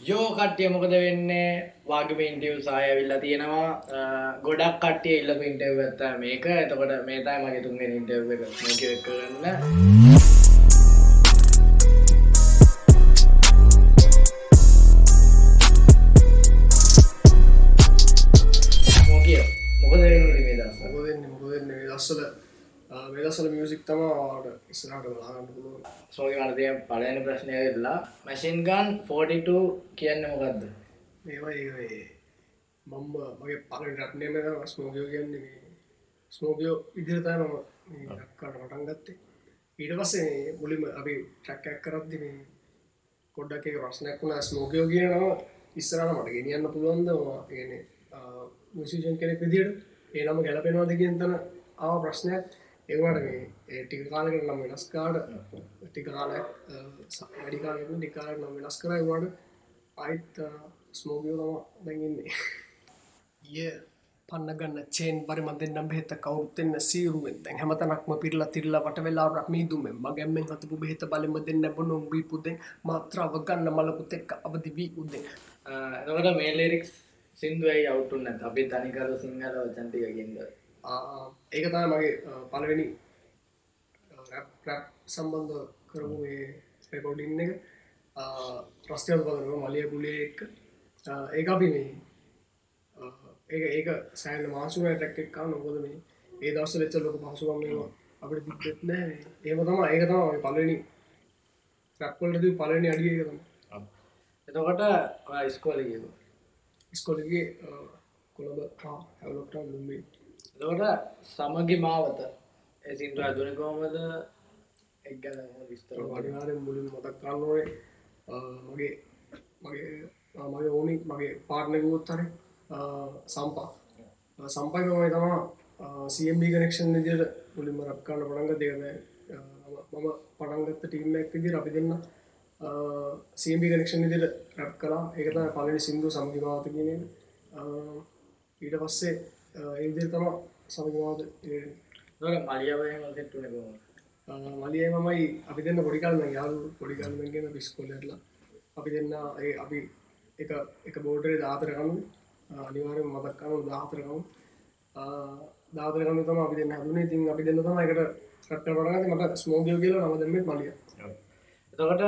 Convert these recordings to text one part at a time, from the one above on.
යෝ කට්ටිය මොකද වෙන්නේ? වගම ඉන්ටව සායවිල්ලා තියෙනවා. අ, ගොඩක් කට්ටිය ඉල්ල පින්ටව ඇත්ත මේක. එතකොට මේතයි මගේ තුන්ගෙන ඉන්ටව එක. කරන්න. මියසික් තමාට ඉස්සරට ලාගන්න පුළුවන්. සෝගි මනතිය පලන ප්‍රශ්නය වෙල්ලා මැසින් ගන් 42 කියන්න මොකක්ද මේවා ඒ මම්ම මගේ පල රට්නයම ස්මෝගයෝ කියන්නේ ස්මෝගයෝ ඉදිරතයි මම කට පටන් ගත්තේ. ඊට පස්සේ මුලිම අපි ටැක්කැක් කරද්දි මේ කොඩ්ඩක් එක ප්‍රශ්නයක් වුණා. ස්මෝගයෝ කියනවා ඉස්සරට මට ගෙනියන්න පුළුවන්ද ගෙන මුසිෂන් කෙනෙක් විදිට ඒ නම ගැලපෙනවාද කියතන ආව ප්‍රශ්නයක් ඒවට මේ ටික කාලකට නම් වෙනස්කාඩ ටික කාලයක් වැඩිකාලෙම ටිකාලක් නම් වෙනස් කරයිවාට අයිත් ස්මෝගයෝ තම දැඟන්නේ ඒ පන්නගන්න චේන් පරිම දෙන්නම් බෙහෙත කවුත්තෙන්න සීරුවෙන්. දැන් හැමතනක්ම පිරලා තිරලා වට වෙලාවක් මීදුමෙන් මගැම්මෙන් හතපු බෙහෙත බලෙම දෙන්න බොනොම් බීපුදෙන් මාත්‍රාව ගන්න මලකුත් එක්ක අවදි වී උදෙන් එතකට මේ ලෙරික්ස් සිින්දුවයි අවුටුන්න අපි තනිකර සිංහල වචන්ටිකකින්ද ඒක තමයි මගේ පලවෙනි සම්බන්ධ කරපු මේ රෙකෝඩින් එක. ප්‍රස්්ටයල් බලන මලිය පුලේ එක් ඒ අපි මේ ඒ ඒක සෑන් මාසුව ටැක්කෙක්කා නොකොද මේ ඒ දවස ලෙච්ච ලොක පහසුවම්ම අපට දිත් නෑ ඒම තම ඒක තම පලනි රැක්වලද පලනි අඩිය තම එතකොට ස්කෝල කියපු ස්කොලගේ කොළඹ හැවලොක්ට ලුම්බේ එතකොට සමගි මාවත. සිින්දුව අදුනකෝමද එක්ගල විස්තර අනිවාරෙන් මුලින් මතක් කරන්නෝේ මගේ මගේ මගේ ඕනි මගේ පාර්ණයකුත් හරි සම්පා. සම්පයිකමයි තමා සම්බ කනෙක්ෂන් විදියට මුලින්ම රක්කාන්න පටන්ග දෙන මම පටන්ගත්ත ටීම්මක් විදි අපි දෙන්න සම්බ කනෙක්ෂන් විදිට රැප් කලා ඒකත පලනි සිින්දු සමගිවාත කියන ඊට පස්සේ ඒවිදිර තම සමගවාද මලියවය මතෙට්ටුනකෝම මලිය මමයි අපි දෙන්න පොඩිකල්ම යාලු පොඩිකල්මගෙන පිස්කොලටලා අපි දෙන්න ඒ අපි එක එක බෝඩරේ දාතරකනු අනිවාර මතක්කනු දාතරකවු දාතරකනු තම අපි දෙන්න හදුනේ. තින් අපි දෙන්න තම එකට රට පටගත මට ස්මෝගියෝ කියලා නම දෙමත් මලිය. එතකොට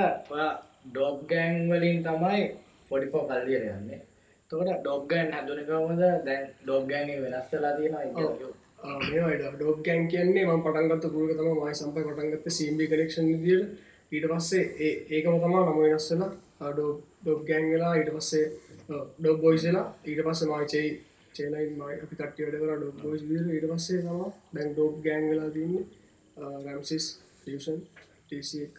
ඩොබ් ගෑන් වලින් තමයි පොඩිපෝ කල්ලියට යන්නේ තකොට ඩොබ්ගන් හැදුනකවද දැන් ඩොබ්ගෑන්ගේ වෙනස්සලා තියෙනවා ඩෝබ් ගෑන් කියන්නේ ම පටන්ගත් පුරක තම මයි සම්පය පටන්ගත්ත සම්බි කනෙක්ෂන් දිට ඊට පස්සේ ඒ ඒකම තමා නම වෙනස්සලා ඩොබ් ගෑන් වෙලා ඊට පස්සේ ඩොබ් බොයිසලා ඊට පස්ස මයිචයි චේනයි මයි අපි කටියට කර ඩොබ් බොයිස් ඊට පස්සේ තම දැන් ඩොබ් ගෑන් වෙලා තින්නේ රැම්සිස් ෆියෂන් ටC එක.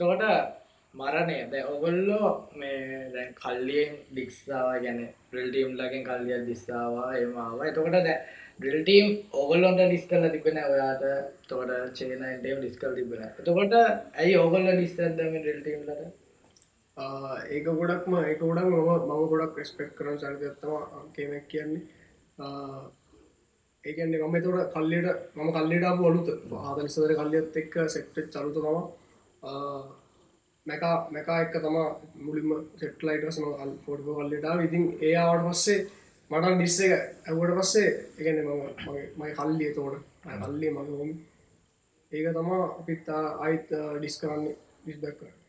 තකොට මරණය. දැ ඔගොල්ලෝ මේ දැන් කල්ලියෙන් ඩික්සාව ගැන ප්‍රල්ටීම් ලකින් කල්ලිය දිස්සාවා එමාව එතකොට දැ ඩිල්ටීම් ඔගොල්ලොන්ට ඩිස් කල තිබෙන ඔයාට තොට චේනයින්ටම් ඩිස්කල් තිබෙන එතකොට ඇයි ඔගොල්ල ඩිස්සදම ඩිල්ටීම්ලට ඒක ගොඩක්ම ඒක ගොඩක් මම මම ගොඩක් ස්පෙක්් කරන චරිතත්තම කෙනෙක් කියන්නේ. ඒකන්නේ මම තොට කල්ලට මම කල්ලට බොලුත ආදනිසවර කල්ලියත් එක්ක සෙක්ට චරුත තම මැකා මැකා එක්ක තම මුලින්ම සෙට්ලයිට සම ෆෝටි කල්ලටා ඉතින් ඒ ආවට පස්සේ මටන් ඩිස්ස එක ඇවට පස්සේ එකන මම මයි කල්ලිය තෝට කල්ලිය මගේ හොම ඒක තමා අපිත් අයිත් ඩිස් කරන්නේ ඩිස්බැක්ක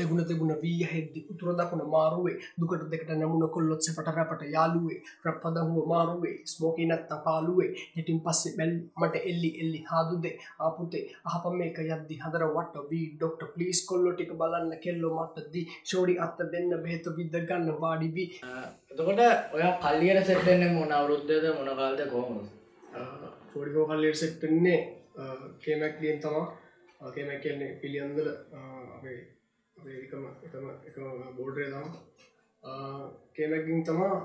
දෙගුණ දෙගුණ වී හෙද්දි උතුර දකුණ මාරුවේ. දුකට දෙකට නැමුණ කොල්ලොත්ස පට රැපට යාලුවේ රප්පදහුව මාරුවේ. ස්මෝකී නැත්ත පාලුවේ ඉටින් පස්සේ බැල් මට එල්ලි එල්ලි හාදුදේ. ආපුතේ අහප මේක යද්දි හදර වට වී ඩොක්ට පලිස් කොල්ලො ටික බලන්න කෙල්ලො මටදී ෂෝඩි අත්ත දෙන්න බෙහෙත විද්ද ගන්න වාඩි වී. එතකොට ඔය කල්ලියට සෙට්ටෙන්න මොන අවුරුද්ධද මොන කාල්ද කොහොම ෆෝඩිකෝ කල්ලට සෙට්ටන්නේ කේමැක් ලියෙන් තමා කේමැක් කියන්නේ පිළියන්දල අපේ එකම එකම එක බෝඩ්‍රේ තම කේමැක්ගින් තමා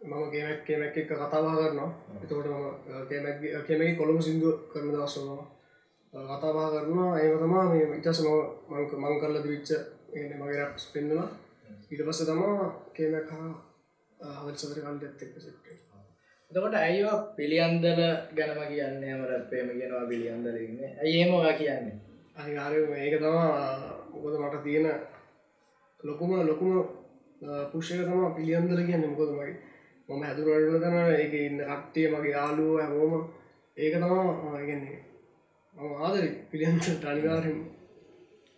මම කේමැක් කේමැක් එක කතාවා කරනවා. එතකොට මම කේමැක් කේමැකි කොළඹ සිින්දු කරන දවස්සනවා කතාවා කරනවා. ඒම තමා මේ ඉටසම මංක මං කරල විච්ච එන මගේ රැප්ස් පෙන්නවා ඊට පස්ස තමා කේමැක් හවසතර කල්ට ඇත්තෙක් සෙට්ේ එතකොට ඇයිෝ පිළියන්දල ගැනම කියන්නේ? මරත්පේම ගෙනවා පිළියන්දලන්න ඇඒමවා කියන්නේ? අනිකාරය ඒක තමා මොකද මට තියෙන ලොකුම ලොකුම පුෂ්ක තම පිළියන්දර කියන්න. මොකද මගේ මම හැතුරටන තන එක ඉන්න කට්ටිය මගේ යාලුව හැමෝම ඒක තමා ඉගන්නේ මම ආදරි පිළියන්ත තනිකාරම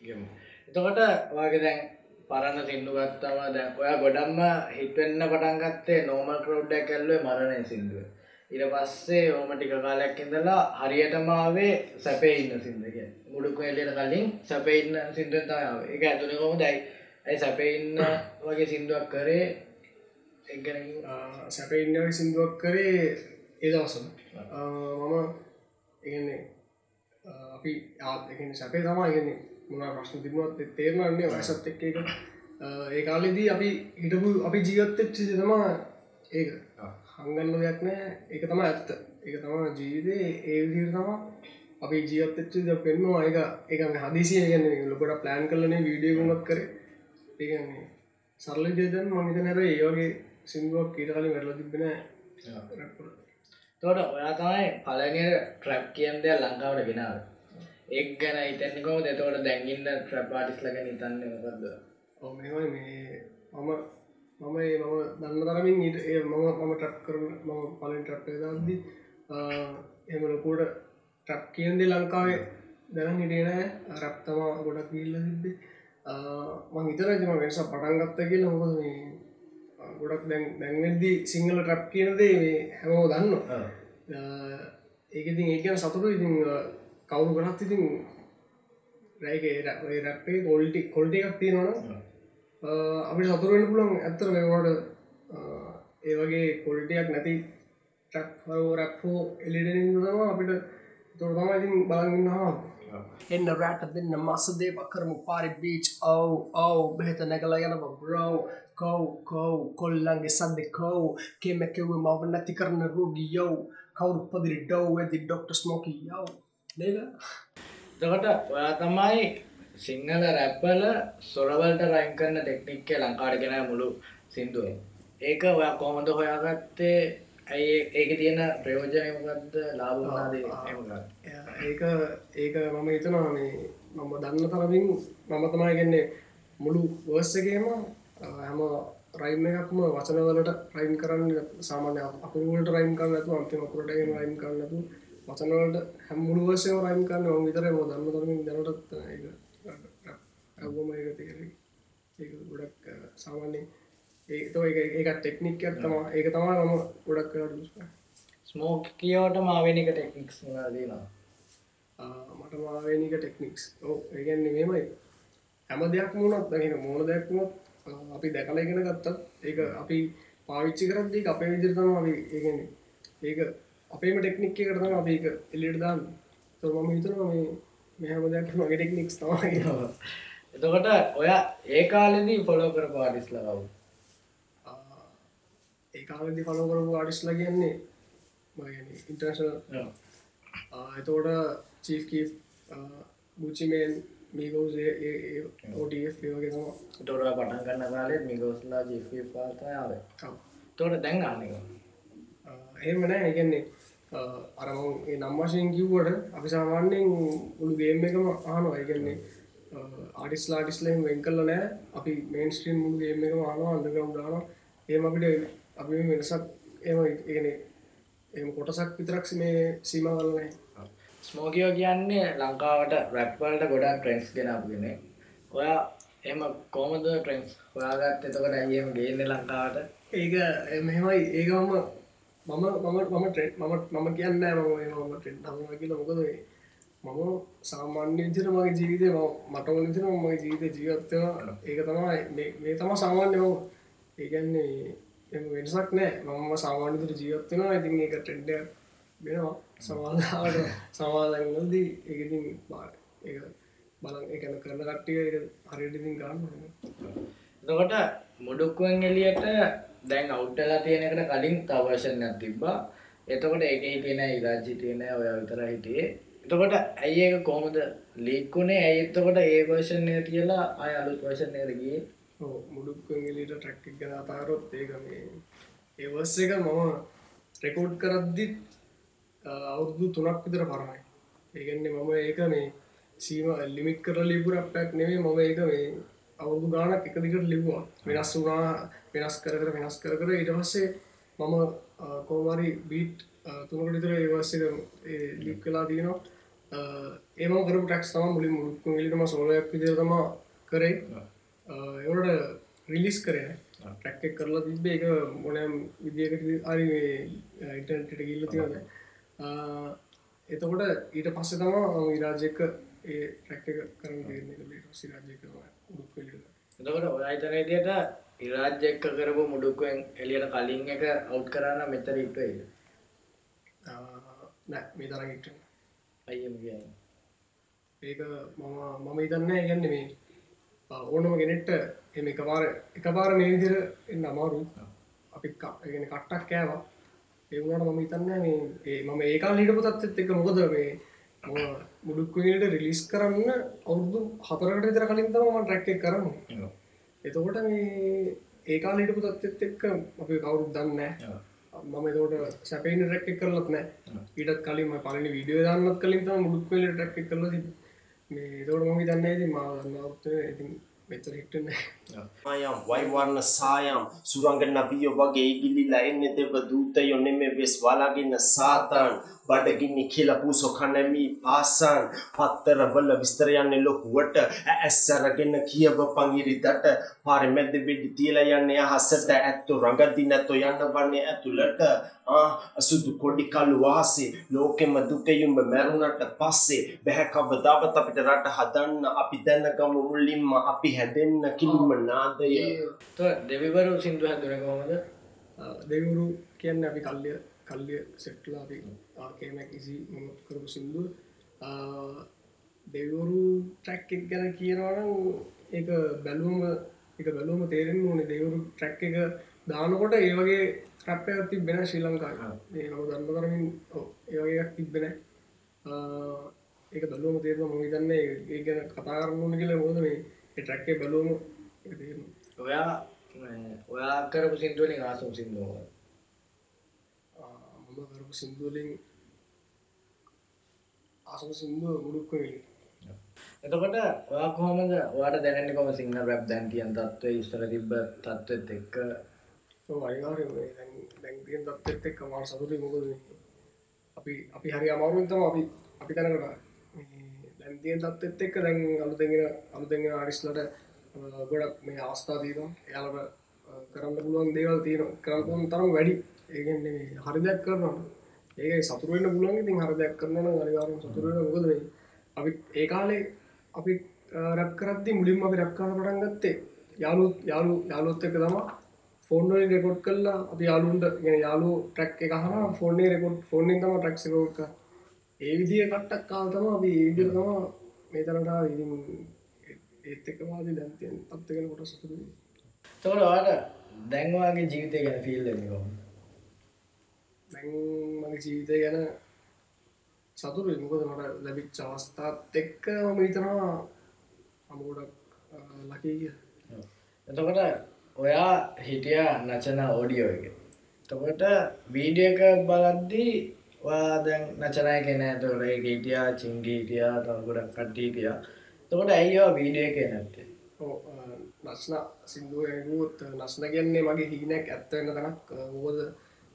ගමු. එතකොට වගේ දැන් පරණ සිින්දු ගත්තම දැන් ඔයා ගොඩම්ම හිටවෙන්න පටන් ගත්තේ නෝමල් කරෝඩ්ඩ කැල්ලුවේ මරණය සිින්දුව. ඉට පස්සේ ඕම ටික කාලයක් ඉඳලා හරියටමාවේ සැපේ ඉන්න සිින්දක මුඩුක්ක එල්ලට කලින් සැපඉන්න සිින්දුවතාව එක ඇතුන කොම දැයි ඇයි? සැපඉන්න වගේ සිින්දුවක් කරේ? එක්ගැන සැපඉන්න සිින්දුවක් කරේ ඒ දවසම මම ඉගන්නේ අපි එක සැපේ තමා ඉගන්නේ මොනා ප්‍රශ්න තිබුණත් තේරනන්නේ වයසත් එක්ක එක ඒ කාලෙදී අපි හිටපු අපි ජීවත්තච්චි තමා ඒක හංගන්න දෙයක් නෑ. ඒක තම ඇත්ත. ඒක තම ජීවිතේ ඒ විදිර තමා අපි ජීවත්තච්චි ද පෙන්නවා ඒක ඒකම හදිසිය ගන්න ලොකට ප්ලෑන් කරලන වීඩියගුමත් කර. ඒගන්නේ සරල ජයදන් මනිත නැර ඒවගේ සිංදුවක් කීට කලින් වැරල තිබෙන තොට ඔයා තමයි පලනිය ට්‍රැප් කියන් දෙයක් ලංකාවට ගෙනාව. එක් ගැන ඉතැන්නිකෝ දෙතවට දැගින්න ට්‍රප් ආටිස් ලග නිතන්න මොකක්ද ඔමයි මේ මම මම ඒ මම දන්න තරමින් ඊට ඒ මම මම ට්‍රක් කරන මම පලින් ට්‍රප් දදදි එම ලොකෝට ට්‍රක් කියන්දෙ ලංකාවේ දැන හිටේනෑ රැප්තමා ගොඩක් ගිල්ල තිබ්බේ. මං හිතරජම වෙනස පටන්ගත්ත කියලා. මොකද මේ ගොඩක් දැන් දැන්වෙද්දි සිංහල ට්‍රප් කියනදේ මේ හැමෝ දන්න ඒකඉතින් ඒකන සතුරු ඉතින් කවුරු ගනත් ඉතින් රැයිගේ රැප්පේ කොල්ටි කොල්ටි එකක් තියෙනවන අපි සතුරුවෙන් පුළන් ඇත්තර මේවාට ඒ වගේ කොල්ටියක් නැති ටක්හෝ රැප්හෝ එලිඩනිදවා අපිට. තොරතම ඉතින් බලගන්න හා එන්න රෑට දෙන්න මසදේ පක්කරමු පාරි බීච් ඔව් ඔව් බෙහෙත නැකලා යන බ්‍රෝ කව් කව් කොල්ලන්ගේ සන්දෙ කව් කෙමැකෙව මව නැති කරන රෝගී යව් කවුරු පදිරි ඩව් ඇති ඩොක්ට ස්මෝකී යව්. නේද? තකට ඔයා තමයි සිංහල රැප්පල සොරවල්ට රයින් කරන ටෙක්නික්ක ලංකාට ගෙන මුළු සිින්දුව. ඒක ඔයා කොහොඳ හොයාගත්තේ? ඇයි ඒක තියෙන ප්‍රයෝජනයමකක්ද ලාබනාදේ ඒක ඒක මම හිතනවා මේ මම දන්න තරමින් මම තමයි ගෙන්නේ මුළු වර්සගේම හැම රයිම් එකක්ම වචනවලට රයිම් කරන්න සාමාන්‍ය අපුලට රයිම් කරන්න ඇතු අන්තිමකුරට රයිම් කරන්නතු වචනවලට හැමුළු වර්සය රයිම් කරන්න ම විතර දන්න තරමින් දැනටත් ඇවම ඒක තේර ඒ ගොඩක් සාමාන්‍යෙන් ඒ ඒක ටෙක්නික් තම ඒක තමා මම ගොඩක් කරට ස්මෝක් කියවට මාවෙනික ටෙක්නික්ස් දීනවා. මට මාවනික ටෙක්නික්ස්. ඕ ඒගැන්නේ මෙමයි හැම දෙයක් මුණත් දගෙන මෝන දෙයක්මුත් අපි දැකල ඉගෙන ගත්තත් ඒක අපි පාවිච්චි කරද්දී අපේ විදිරතම අපි ඒගන්නේ ඒක අපේම ටෙක්නික්ක කරතම අපි එක එල්ලිට දාන්න. තො මම හිතනවා මේ මෙහම දෙයක් මගේ ටෙක්නික්ස් තමයි එතකොට ඔය ඒ කාලෙදී ෆොලෝ කර පාටිස් ලකවු ඒ කාලදි පලෝ කරපු ආඩිස්ලා කියන්නේ ඉන්ටර්ශල් එතෝට චීකී බුචිමෙන් මීගෝසේ ඕටගේ වගේ තම තොර පටන් කන්න කාලෙත් මිගෝස්ලා ජි පාතායාව තොට දැන් අන්නක එහෙමන ඒගන්නේ අරම නම්වශයෙන් කිව්වට අපි සාමාන්‍යයෙන් උළු ගේම් එකම ආනෝ ඒගන්නේ ආඩිස් ලාටිස්ලම් වෙන් කල්ල නෑ අපි මේන් ස්ට්‍රීම් මුළු ගේම් එකම ආනවා අන්දගම් දාන ඒම අපිට අපි වෙනසක් එම ඒන එම කොටසක් විතරක් මේ සීම වලනෑ ස්මෝකියෝ කියන්නේ ලංකාවට රැප්වල්ට ගොඩක් ට්‍රෙන්ස් ගෙනගෙන ඔයා එම කෝමද ට්‍රෙන්ස් හොයාගත් එතකට ඇයම ගේන්න ලංකාවට? ඒක මෙමයි ඒකම මම මම මම ට්‍රෙට් මම මම කියන්න මම ටෙන්් හම කියල. මොකද මම සාමාන්‍ය විදිර මගේ ජීවිතය මට ඕනතින මගේ ජීවිත ජීවත්වන ඒක තමයි මේ තම සාමාන්‍ය මම. ඒගැන්නේ එම වෙනසක් නෑ. මම සාමාන්‍යතර ජීවත්වෙනවා ඉතින් ඒක ටෙන්ඩ වෙනවා. සමාධාවට සමාධයදී ඒකතින් බා ඒ බලන් එකන කරන කට්ටිය හරිටිතින් ගන්න එතකොට මුඩුක්ුවන් එලියට දැන් අවුට්ටලා තියෙනකට කලින් තවර්ෂණයක් තිබ්බා. එතකොට එක හිටෙන ඉරාජි තියෙන ඔය විතර හිටියේ. එතකොට ඇයි ඒක කොහොමද ලීක්කුණේ ඇයි එතකොට ඒ වර්ෂණය කියලා අය අලුත් වර්ෂණයදගේ මුඩුක්ගලිට ට්‍රක්ක් ගැන අතාරොත් ඒක මේ ඒවස් එක මම රෙකෝඩ් කරද්දිත් අවුරුදු තුනක් විතර පරණයි. ඒගන්නේ මම ඒක මේ සීම ලිමික් කර ලිපුර පැක් නෙවේ මම ඒක මේ අවුදු ගානක් එක දිකට ලිව්වා. වෙනස් වුනා වෙනස් කර කර වෙනස් කර කර. ඉට පස්සේ මම කෝමරි බීට් තුනකට විතර ඒවස්සේ ලික් කලා තියනවා. ඒම කර ටක්ස් තම මුලින් මුක්කු ලිටම සෝලයක් විදිරතම කරේ. එවට රිලිස් කරන ටැක්ක කරලා තිබේ එක මොනම් විදිකට අරි ඉටට ගිල්ල තිවන එතකොට ඊට පස්සේ තම විරාජයක ඒ රැක්ක කරන සිරාජයක උඩුක්කලිට එතකොට ඔය අයිතනේදයට ඉරාජ්‍ය එක්ක කරපු මුඩුක්ුවෙන් එලියට කලින් එක අවු් කරන්න මෙතර ඉටයිද නෑ මේ තරග ඉට අයම කියන්න ඒක මම මම ඉතන්න ගැන්න මේ ඕනම ගෙනෙට්ට එම එකපාර එකපාර නේදිර එන්න අමාරු අපි ගෙන කට්ටක් කෑවා. ඒවුණට මම හිතන්න මේ මම ඒකාල් හිටපු තත්ත් එක මොකද මේ මුඩුක්කලට රිලිස් කරන්න අවුදු හතරකට විතර කලින් තම ට්‍රැක්ක කරන්න. එතකොට මේ ඒකාල් හිටපු තත්ත් එක්ක අපි කවුරුත් දන්න මම එතකොට සැපයින රැක්ක කරලත් නෑ ඊටත් කලින් පලනි විඩියෝ දන්නත් කලින් තම මුඩුක්කල ටැක්ක කරල මේ තෝට මම දන්නේද මා දන්නවත්ත ඉතින් මෙතර හිටන්නේ ආයම් වයිවර්ණ සායම් සුරංගන බියෝ වගේ ඉගිලිලා එන්නේ දෙව දූතයෝ නෙමෙ වෙස් වලාගෙන සාතන් බඩගිනි කියලා පූසෝ කනමි පාසන්. පත්තරවල විස්තර යන්නේ ලොකුවට ඇස්සරගෙන කියව පංගිරි දට පාරේ මැද වෙඩි තියලා යන්නේ අහසට ඇත්තු රඟදි නැතෝ යන්න වන්නේ ඇතුළට. ආ අසුදු කොඩි කළු වාසේ ලෝකෙම දුකයුම්බ මැරුණට පස්සේ බැහැ කවදාවත් අපිට රට හදන්න අපි දැනගමු මුලින්ම අපි හැදෙන්න කිලිම නාදය දෙවිවරු සිින්දු හැදුන කොමද දෙවුරු කියන්න අපි කල්ලිය කල්ලිය සෙට්ලා අපි ආකේමැක් ඉසි මම කරපු සිින්දුව. දෙවරු ට්‍රැක් එක ගැන කියනවනම් ඒ බැලුවම එක බැලුවම තේරෙන් ඕන දෙවරු ට්‍රැක් එක දානකොට ඒ වගේ ්‍රප්පයක් තිබෙන ශ්‍රී ලංකා ඒ නම දන්න කරමින් ඒවගේක් තිබෙන ඒක බැලුවම තේරම මොහි දන්න ඒ ගැන කතා කරන්න කියල මොද මේ ට්‍රැක්කේ බැලුවම ඔයා ඔයා කරපු සිින්දුවලින් ආසුම් සිින්දුව මම කරපු සිින්දුවලින් ආසම සිින්දුව මුඩුක්කවෙලි එතකොට ඔයා කොහොමද වාට දැනන්නේ කොම සිංහ රැබ් දැන් කියන් තත්ව ස්තර තිබ්බ තත්ත්වත් එක්ක? වරිවාර දැන්තියෙන් තත්ත් එක් මාර සතුති මොකද අපි අපි හරි අමාරුන්තම අපි අපි තැනකට දැන්තියෙන් තත්ත් එක්ක දැන් අලුතගෙන අලුතගෙන අරිස්ලට ගොඩක් මේ අවස්ථා දීන එයාලට කරන්න පුළුවන් දේවල් තියෙන කරපුන් තරම් වැඩි. ඒගන්නේ හරි දෙයක් කරනවා ඒක සතුරුවෙන් පුළුවන්. ඉතින් හරි දෙයක් කරන අනිවාරෙන් සතුරුවෙන මොකද මේ අපි ඒ කාලේ අපි රැක් කරද්දි මුලින්ම අපි රැක්කාන පටන් ගත්තේ යාලු යාලු යාලොත් එක තම ෆෝන්වලින් රෙකොඩ් කල්ලා අපි යාලුන්ට ගෙන යාලු ට්‍රක් එක හම ෆෝර්නේ රෙකොඩ් ෆෝර්නින් තම ටක්සිකෝක ඒ විදිිය කට්ටක් කාල්තම අපි ඒඩිය තම මේ තරටා ඉ ඒත් එකවාදී දැන්තියෙන් පත්තගෙන කොට සතුරුයි තොට වාට දැන්වාගේ ජීවිතය ගැන ෆිල්ල කොම දැන් මගේ ජීවිතය ගැන සතුරු මොකද මට ලැබිච් අවස්ථාත් එක්ක මම හිතනවා අමගොඩක් ලකීග එතකොට ඔයා හිටිය නචන ඕඩියෝ එක. තකොට වීඩිය එක බලද්දී වා දැන් නචනය කෙන තොට හිටියා චිංගීටියා තවගොඩක් කට්ටීටිය තකොට ඇයිවා වීඩිය එක නැත්තේ නස්න සිින්දුවකුත් නස්න ගැන්නේ මගේ හිනැක් ඇත්තවෙන්න තනක්. හෝද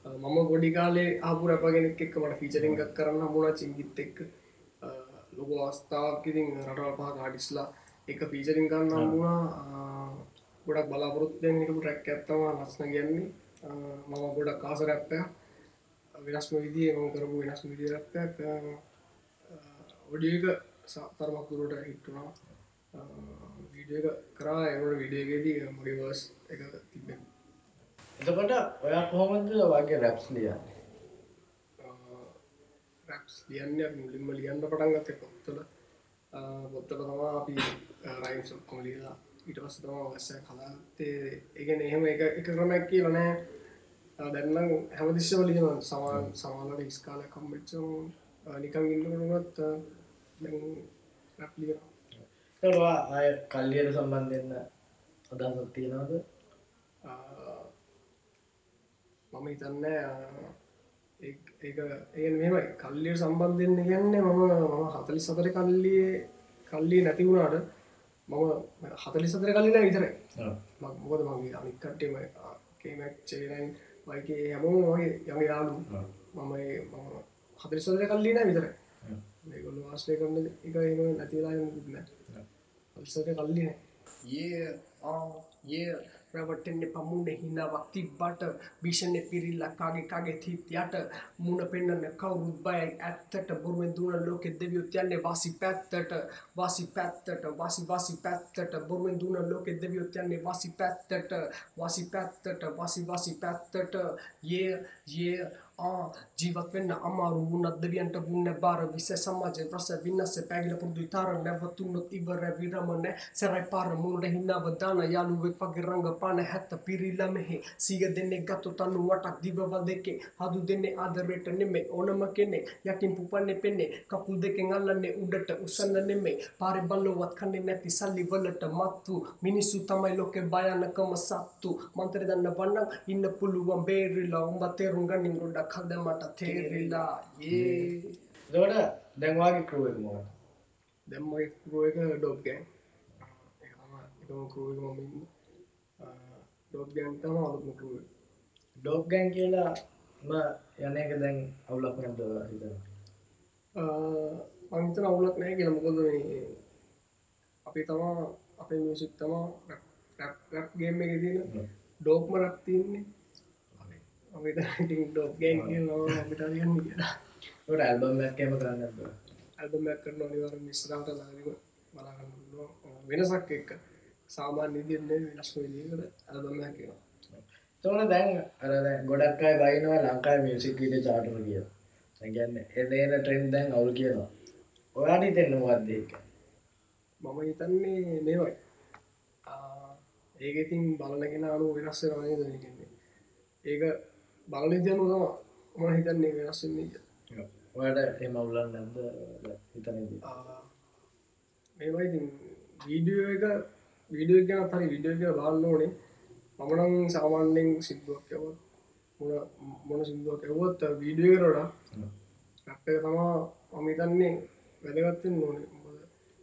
මම ගොඩි කාලේ ආපු රැපගෙනෙක් එක්ක මට ෆිචරිං එකක් කරන්න හමුණ චිංගිත් එක්ක. ලොක අවස්ථාවක් ඉතින් රටවල් පහ කාඩිස්ලා එක ෆීචරිං කරන්න හමුණා ගොඩක් බලාපොරොත්යෙන් හිටපු ටැක් ඇත්තම නස්න ගැන්නේ මම ගොඩක් කාස රැප්පය වෙනස්ම විදිේ ම කරපු වෙනස් විදි රැප්පයක්. ඔඩියක සතරමක් දුරට හිට්ටුනා වීඩිය කරා එවට විඩියගේදී මගේ වස් එක තිබෙන එතකොට ඔයා කොහොමද වගේ රැප්ස් ලියන්නේ? රැක්ස් ලියන්න මුලින්ම ලියන්න පටන් ගත පොත්තල පොත්තල තමා අපි රයිම් සොක්කොම ලියලා ඊට පස්ස තම වස්ස කලාත්තේ ඒගෙන එහෙම එක එක ක්‍රමැක් කියලනෑ දැන්නම් හැමදිශ්‍යව ලියන සමාන් සමාලට ඉස්කාල කම්බච්චෝ නිකං ඉන්නකරුවත් තවා අය කල්ලියට සම්බන්ධන්න අදහසක් තියෙනවද? මම හිතන්න ඒ ඒ මෙම කල්ලිය සම්බන්ධයෙන් ගන්නේ මම මම හතලි සතර කල්ලිය කල්ලි නැති වුණාට මම හතලි සතර කලින විතරයි. මොකද මගේ අනිකට්ටම කේමක් චේලයි වයිගේ හැමෝම වගේ යම යාලු ඔව්. මම ඒ- මම හතලි සතර කල්ලින විතරයි ඔව්. මේගොල්ල වාස්ලය කරන එක එම නැතිලා න්න අල්සට කල්ලින ඒ ඒ රවටෙන්න්නේ පමුණ හිනාවක් තිබ්බට භිෂණය පිරිල්ලක්කාගේ කාගේ තිත් යට මුණ පෙන්න්නන කවුරුත් බයයි. ඇත්තට බොරුවෙන් දුන ලෝකෙ දෙවියුත් යන්නේ වාසි පැත්තට වාසි පැත්තට වාසි වාසි පැත්තට. බොරුවෙන් දුන ලෝකෙ දෙවියුත් යන්නේ වාසි පැත්තට වාසි පැත්තට වාසි වාසි පැත්තට. ඒ ඒ ආ ජීවත් වෙන්න අමාරු වුණත් දෙවියන්ට වුන්න බාර විස සමාජ රස වින්නස පැගිල පුරුදු තාර නැවතුන්නොත් ඉවර විරමන සැරයි පාර මුණට හිනාව දාන යාළුවෙක් වගේ රංග පාන හැත්ත පිරිලා මෙහි සිය දෙන්නේ ගත්තු තන්නු වටක් දිවවල් දෙකේ. හදු දෙන්නේ ආදරයට නෙමේ ඕනම කෙනෙ යකින් පුපන්නේ පෙන්නේ කපුල් දෙකෙන් අල්ලන්නේ උඩට උසන්න නෙමේ පාරෙ බල්ලොවත් කන්නේ නැති සල්ලි වලට මත්තු. මිනිස්සු තමයි ලෝකෙ භයානකම සත්තු. මන්තර දන්න වන්නම් ඉන්න පුළුවන් බේරිලා උඹ තේරුම් ගනින් ගොඩක්. හද මට තේරිලා. ඒ එතකොට දැන් වාගේ ක්‍රූ එක මොකක්ද? දැම්මගේ කරුව එක ඩොබ් ගෑන් එකම කරුව මම ඩොබ් ගෑන් තම අලුත්ම කරුව ඩොග් ගෑන් කියලා ම යන එක දැන් අවුලක් නැද්ද හිතනවා. මංතන අවුලක් නෑ කියල. මොකොද මේ අපි තමා අපේ මියසික් තමා ගේම එක තින ඩෝක්ම රක් තියන්නේ අපිට ඩොබ් ගෑන් යන්න කියලා ඒකට ඇල්බම් එකක් එහෙම කරන්න නැද්ද? ඇල්බමයක් කරන අනිවර මිස්රාට ලාදිම බලාගන්න වෙනසක් එක්ක. සාමාන්‍ය ඉදින්නේ වෙනස්ම විදිකට ඇල්බමයක් කියනවා එතකොට දැන් අර දැන් ගොඩක් අය බයිනවා ලංකාවේ මියුසික් වීඩියෝ චාට් වල කියලා. ඒ කියන්නේ එදේන ට්‍රෙන්ඩ් දැන් අවුල් කියනවා. මොකක්ද ඒක? මම හිතන්නේ මේවයි. ඒක ඉතින් බලනගෙන අනු වෙනස් වෙනවානේ දන්නේ ඒක තම මන හිතන්නේ වෙනස්වෙන්නේ කියලා. ඔයාට නැද්ද? හිතන්නේ? ආ, මේවා ඉතින් වීඩියෝ එක වීඩියෝ ගැන හරි වීඩියෝ එක බලන්න ඕනේ. මමනම් සාමාන්‍යෙන් සිද්දුවක් යවත් මොන සිින්දුවක් ඇවොත් වීඩියෝ කරට රක්ක තමා මමිතන්නේ වැදගත්තෙන් ඕනේ.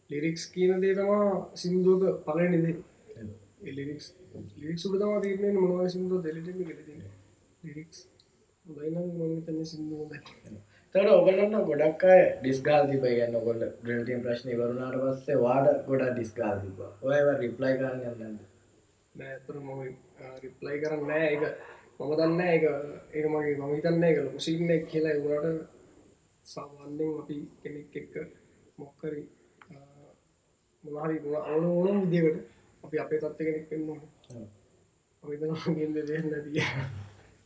ලිරික්ස් කියන දේ තමා සිින්දුවක පලනිදේ ලිරික්ස් ලිරික්සුට තම තිරන්නේ මොනව සිින්දුව දෙලිටම කෙරති ලිරික්ස් දයිනම් මමිතන්නේ සිින්දුව දැ එතකොට ඔයගොල්ලන්ට ගොඩක් අය ඩිස් ගාලා තිබ්බා. ඒ කියන්නේ ඔයගොල්ලෝ ඩ්‍රිල් ටීම් ප්‍රශ්න ඉවරුනාට පස්සේ වාඩ ගොඩක් ඩිස් ගාලා තිබ්බා. ඔය ඒවා රිප්ලයි කරන්න යන්නේ නැද්ද? නෑතර මම රිප්ලයි කරන්න නෑ එක මම දන්න එක ඒක මගේ මම හිතන්න එක මුසික්නෙක් කියලා එවුණට සාමාන්‍යෙන් අපි කෙනෙක් එක්ක මොක්කරි මොනාහරි ඕන ඕනම් විදිකට අපි අපේ තත්ත කෙනෙක් වෙන්න ඕන ඔව්. අපිතන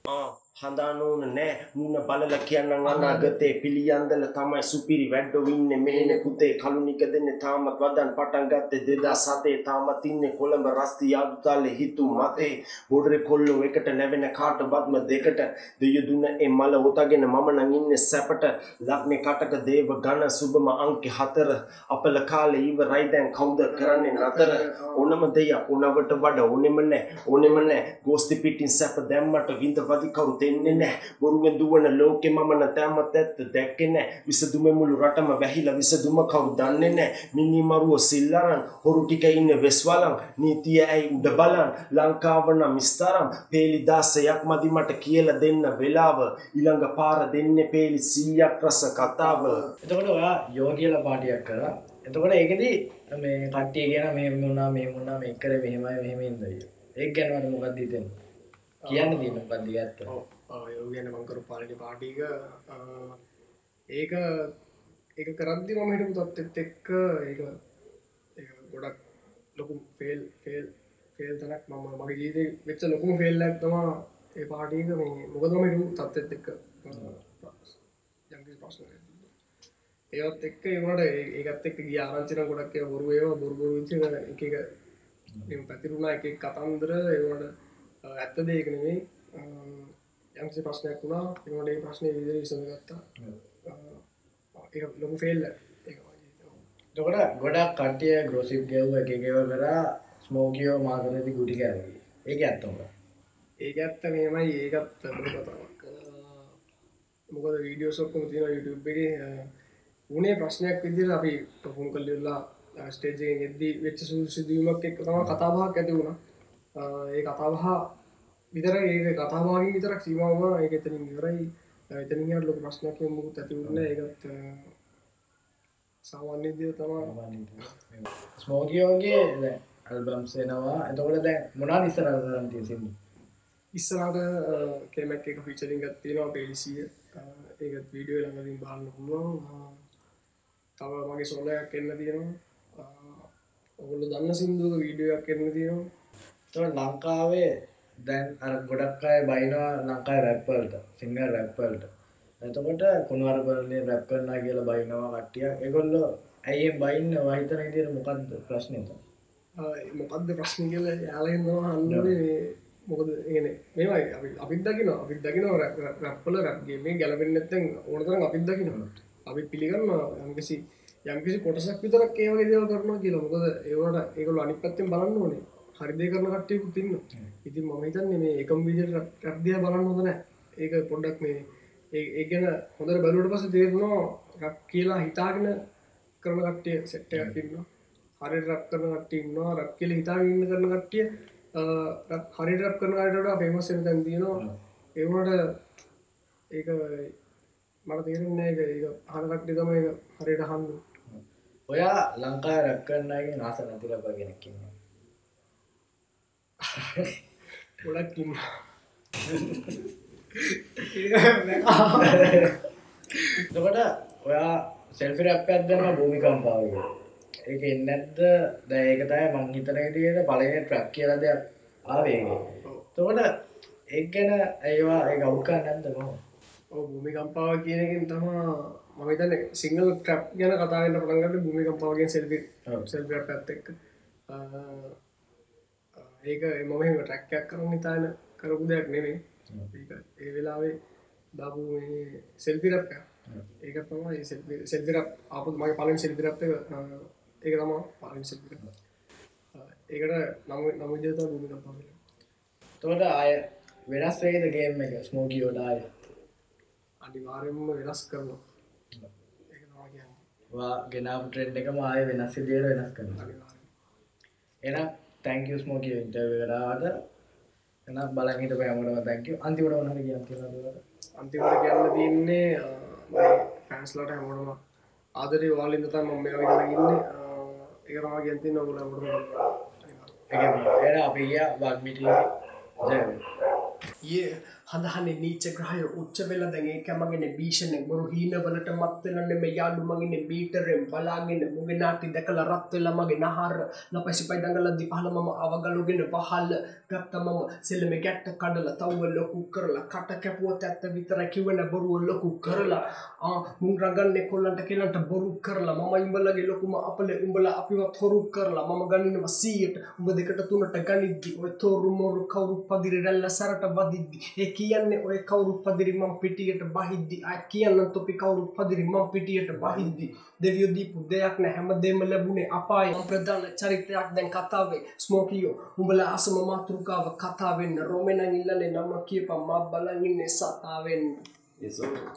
Oh. දෙන්න දිය හඳානෝන නෑ. මුණ බලල කියන්න අනාගතේ පිළියන්දල තමයි සුපිරි වැඩ්ඩොවින්න මේන පුතේ කලුනික දෙන්න තාමත් වදන් පටන් ගත්තේ දෙදා සතේ තාමත් ඉන්න කොළඹ රස්ති යාදුතාලෙ හිතු මතේ. බොඩරෙ කොල්ලෝ එකට නැවෙන කාට බත්ම දෙකට දෙය දුන්න එ මල ඔතගෙන මම නං ඉන්න සැපට. ලක්නෙ කටක දේව ගණ සුබම අංකෙ හතර. අපල කාලෙ ඉවරයි දැන් කවුද කරන්නේ නතර. ඕනම දෙය ඕනවට වඩ ඕනෙම නෑ. ඕනෙම නෑ. ගෝස්ති පිටින් සැප දැම්මට විඳ වදි කවුරු දෙන්නේ නෑ බොරුවෙන් දුවන ලෝකෙ මමන තෑමත් ඇත්ත දැක්කේ නෑ විසදුම මුළු රටම වැහිලා විසදුම කවුරු දන්නේ නෑ මිනිමරුව සිල්ලරන් හොරු ටික ඉන්න වෙස්වලන් නීතිය ඇයි උඩ බලන් ලංකාව නම් ස්තරම් පේලි දාසයක් මදි මට කියලා දෙන්න වෙලාව ඊළඟ පාර දෙන්නේ පේලි 100ක් රස කතාව එතකොට ඔයා යෝ කියලා පාටියක් කරා. එතකොට ඒකෙදි මේ කට්ටිය කියන මේ වුණා මේ වුණා මේක කරේ මෙහෙමයි මෙහෙම ඉඳයි. ඒක ගැන මොකක්ද හිතෙන්නේ? කියන්න තියෙන මොකක්ද ඇත්ත? යෝ ගැන මංකරු පාලටි පාටික ඒක ඒක කරද්දි මම හිටපු තත්ත්ෙත් එක්ක ඒක ඒක ගොඩක් ලොකු ෆෙල් ෆෙල් ෆෙල් තනක් මම මගේ ජීවිතේ වෙච්ච ලොකුම ෆෙල්ලක් තමා ඒ පාටික මේ මොකදම හිටපු තත්ත්ෙත් එක්ක. යම්කිසි ප්‍රශ්නයක් ඒවත් එක්ක ඒවට ඒකත් එක්ක ගිය ආරංචින ගොඩක් ඒවා බොරු ඒවා බොරු බොරු විදිහට එක එක එහෙම පැතිරුණා එක එක කතන්දර. ඒවට ඇත්ත දෙයක යම්කිසි ප්‍රශ්නයක් වුණා ඒවට ඒ ප්‍රශ්නේ විදිහට විසඳගත්තා ඒක ලොකු ෆේල් ඒක එතකොට ගොඩක් කට්ටිය ග්‍රොසිප් ගෙව්ව එක එක ඒවා කරා ස්මෝකියෝ මාකරේදී ගුටි කෑවා. ඒක ඇත්ත මොකක්ද? ඒක ඇත්ත මෙහෙමයි. ඒකත් කතාවක්? මොකද වීඩියෝස් ඔක්කොම තියෙනවා YouTube එකේ. උනේ ප්‍රශ්නයක් විදිහට අපි පොෆෝම් කරලා ස්ටේජයෙන් එද්දී වෙච්ච සු සිදුවීමක් එක් තම කතාබහක් ඇති වුණා. ඒ කතාබහ විතර ඒ කතාවාගින් විතරක් සීමාව ඒක එතනින් ඉවරයි. එතනින් ලොක ප්‍රශ්නයක් මුකුත් ඇති වුණ ඒකත් සාමාන්‍ය දිය තමා ස්මෝකියෝගේ ඇල්බම් සෙනවා එතකොට දැන් මොනා නිස්සර තිය සිදු ඉස්සරට කෙමක් එක පිචරින් ගත්තිනවා පෙලිසිය ඒකත් වීඩියෝ ළඟදින් බාන්න පුළුවන්. තව මගේ සොලයක් එන්න තියෙනවා. ඔගොල්ල දන්න සිින්දුවක වීඩියෝයක් එන්න තියෙනවා. ලංකාවේ දැන් අර ගොඩක් අය බයිනවා ලංකායි රැප්පල්ට සිංහ රැප්පල්ට එතකොට කුණවරපලනේ රැප් කරනා කියලා බයිනවා කට්ටිය. එකොල්ල ඇයිෙන් බයින්න? වහිතන ඉදිර මොකක්ද ප්‍රශ්නත මොකක්ද ප්‍රශ්න කියල යාලෙන්වා හන්ඩේ මොකද ඒන මේමයි අපි අපිත් දකින අපිත් දකින රැප්පල රැප්ගේ මේ ගැලපෙන් නැත්තෙන් ඕනතරම් අපිත් දකිනවා. අපි පිළිගන්න යම්කිසි යම්කිසි කොටසක් විතරක් ඒවගේ දේව කරනවා කියලා. මොකද ඒවට ඒකල අනි පත්තෙන් බලන්න ඕනේ හරිදය කරන කට්ටයකු තින්න ඉතින් මම හිතන්නේ මේ එකම් විජ රක්දිය බලන්න හොඳන ඒක පොඩ්ඩක් මේ ඒ ගැන හොඳර බැලුවට පස තේරනවා රක් කියලා හිතාගෙන කරන කට්ටිය සෙට්ටයක් ඉන්න හරි රක් කරන කට්ටින්නවා රක් කියල හිතා ඉන්න කරන කට්ටිය හරි රක් කරන අයට ෆේමස් තැන් තියෙනවා. ඒවට ඒක මට තේරෙන්න එක ඒ හනකට්ටි තම එක හරිට හන්ද ඔයා ලංකා රැක්කන්නගේ නාස නැතිලප ගෙනකින්න ගොඩක් ඉන්න තකොට ඔයා සෙල්ෆි රැප්පයක් දෙන්න භූමිකම්පාවක ඒක එන්නැත්ද දැඒකතය මංහිතනටියට පලන ට්‍රක් කියල දෙයක් ආවේගේ තකොට එක් ගැන ඒවා ඒ ගෞකා නැන්ද ම භූමිකම්පාව කියනකින් තමා මහිතන සිංහල ට්‍රප් ගැන කතාගන්න පටන්ගට භූමිකම්පාවගෙන් සෙල්වි සෙල්ප පැත්තෙක් ඒක එමම ටැක්කයක් කරන නිතාන කරපු දෙයක් නෙවේ ඒ වෙලාවේ දාපු සෙල්පිරප්ය ඒක තමයි සෙල්පිරක් අප මගේ පලින් සෙල්පිරප්ත ඒක තම පාලින් සෙල්පිර ඒකට නම නමුජත භූමිකම්පාව තොට අය වෙනස් වේද ගේම් එක? ස්මෝකියෝඩාය අනිවාරෙන්ම වෙනස් කරනවා. තමා ගෙනාව ට්‍රෙන්ඩ් එක මාය වෙනස් දේර වෙනස් කරන අනිවාරෙන් එන තැංකස් මෝකිය ඉන්ටර් කරාට එන බලහිට පෑමටම තැංක අන්තිවට වනට කිය කියෙනට අන්තිමට කියන්න තියන්නේ පැන්ස්ලට හැමෝටම ආදරේ වාලින්ද තම මේ ඉන්න ඒකරවා ගැති නොගල එ අපි ගිය වක්මිට ඒ හඳහන නීච ග්‍රහය උච්ච වෙල දැගේ කැමගෙන භීෂණය බොරු හීනවලට මත්වෙලන්න මේ යාඩු මගෙන බීටරෙන් බලාගෙන මුගේ නාටි දැකල රත්වෙල මගේ නහර ලපසි පයි දඟලදදි පහල මම අවගලුගෙන පහල්ල ගත්ත මම සෙල්ලම ගැට්ට කඩල තව්ව ලොකු කරලා කට කැපුවත් ඇත්ත විතර කිවන බොරුව ලොකු කරලා. මුන් රගන්න කොල්ලන්ට කෙලන්ට බොරු කරලා මම ඉම්බලගේ ලොකුම අපල උඹල අපිවත් හොරු කරලා මම ගනිනම සීයට උඹ දෙකට තුනට ගනිද්දි ඔය තෝරු මෝරු කවුරු පදිරි රැල්ල සරට බදිද්දි ඒ කියන්නේ ඔය කවුරු පදිරි මං පිටියට බහිද්දි. අය කියන්න තොපි කවුරු පදිරි මං පිටියට බහිද්දි. දෙවියෝ දීපු දෙයක් නෑ. හැමදේම ලැබුණේ අපාය. මං ප්‍රධාන චරිතයක් දැන් කතාවේ. ස්මෝකියෝ උඹලා අසම මාතෘකාව කතාවෙන්න රෝමෙනන් ඉල්ලනේ නම කියපන්. මා බලන් ඉන්නේ සතාවෙන්න Yes, sir.